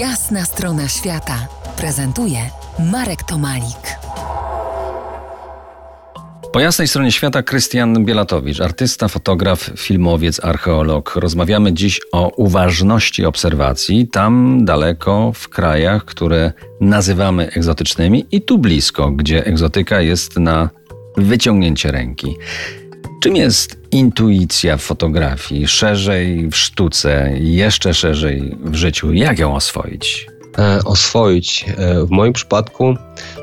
Jasna strona świata prezentuje Marek Tomalik. Po jasnej stronie świata Krystian Bielatowicz, artysta, fotograf, filmowiec, archeolog. Rozmawiamy dziś o uważności obserwacji tam daleko w krajach, które nazywamy egzotycznymi i tu blisko, gdzie egzotyka jest na wyciągnięcie ręki. Czym jest intuicja w fotografii, szerzej w sztuce, jeszcze szerzej w życiu? Jak ją oswoić? E, oswoić. E, w moim przypadku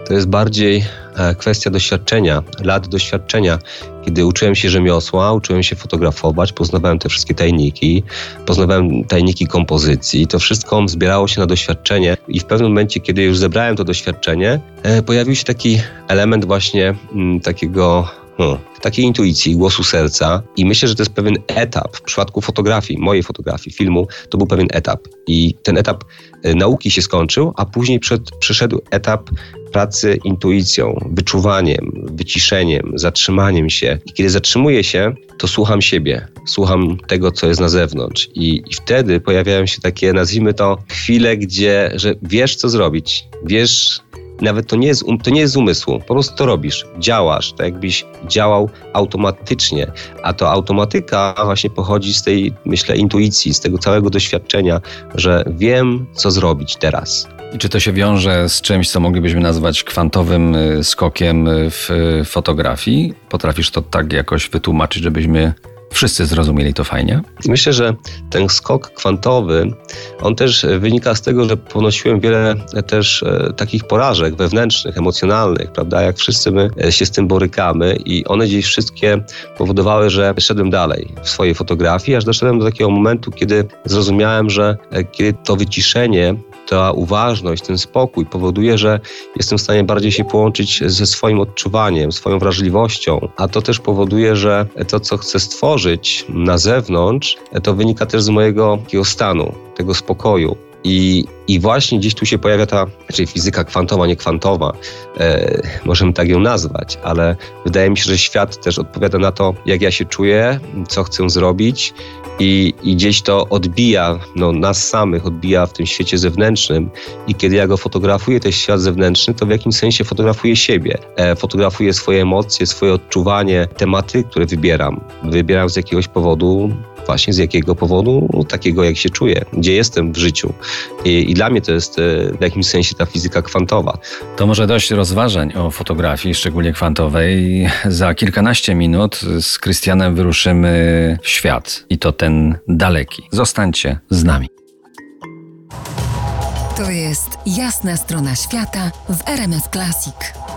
to jest bardziej e, kwestia doświadczenia, lat doświadczenia. Kiedy uczyłem się rzemiosła, uczyłem się fotografować, poznawałem te wszystkie tajniki, poznawałem tajniki kompozycji. To wszystko zbierało się na doświadczenie i w pewnym momencie, kiedy już zebrałem to doświadczenie, pojawił się taki element właśnie m, mm, takiego hmm, takiej intuicji, głosu serca i myślę, że to jest pewien etap. W przypadku fotografii, mojej fotografii, filmu, to był pewien etap i ten etap e, nauki się skończył, a później przed, przyszedł etap pracy intuicją, wyczuwaniem, wyciszeniem, zatrzymaniem się. I kiedy zatrzymuję się, to słucham siebie, słucham tego, co jest na zewnątrz. I, I wtedy pojawiają się takie, nazwijmy to, chwile, gdzie że wiesz, co zrobić, wiesz, nawet to nie, jest, um, to nie jest z umysłu, po prostu to robisz, działasz, tak jakbyś działał automatycznie, a to automatyka właśnie pochodzi z tej, myślę, intuicji, z tego całego doświadczenia, że wiem, co zrobić teraz. I czy to się wiąże z czymś, co moglibyśmy nazwać kwantowym y, skokiem y, w y, fotografii? Potrafisz to tak jakoś wytłumaczyć, żebyśmy wszyscy zrozumieli to fajnie? Myślę, że ten skok kwantowy, on też wynika z tego, że ponosiłem wiele też e, takich porażek wewnętrznych, emocjonalnych, prawda? Jak wszyscy my e, się z tym borykamy i one gdzieś wszystkie powodowały, że szedłem dalej w swojej fotografii, aż doszedłem do takiego momentu, kiedy zrozumiałem, że e, kiedy to wyciszenie ta uważność, ten spokój powoduje, że jestem w stanie bardziej się połączyć ze swoim odczuwaniem, swoją wrażliwością, a to też powoduje, że to, co chcę stworzyć na zewnątrz, to wynika też z mojego takiego stanu, tego spokoju. I, I właśnie gdzieś tu się pojawia ta, czyli fizyka kwantowa, nie kwantowa, e, możemy tak ją nazwać, ale wydaje mi się, że świat też odpowiada na to, jak ja się czuję, co chcę zrobić i, i gdzieś to odbija, no, nas samych odbija w tym świecie zewnętrznym i kiedy ja go fotografuję, ten świat zewnętrzny, to w jakimś sensie fotografuję siebie, e, fotografuję swoje emocje, swoje odczuwanie, tematy, które wybieram. Wybieram z jakiegoś powodu właśnie z jakiego powodu, takiego jak się czuję, gdzie jestem w życiu. I, i dla mnie to jest e, w jakimś sensie ta fizyka kwantowa. To może dość rozważań o fotografii, szczególnie kwantowej. Za kilkanaście minut z Krystianem wyruszymy w świat i to ten daleki. Zostańcie z nami. To jest jasna strona świata w RMS Classic.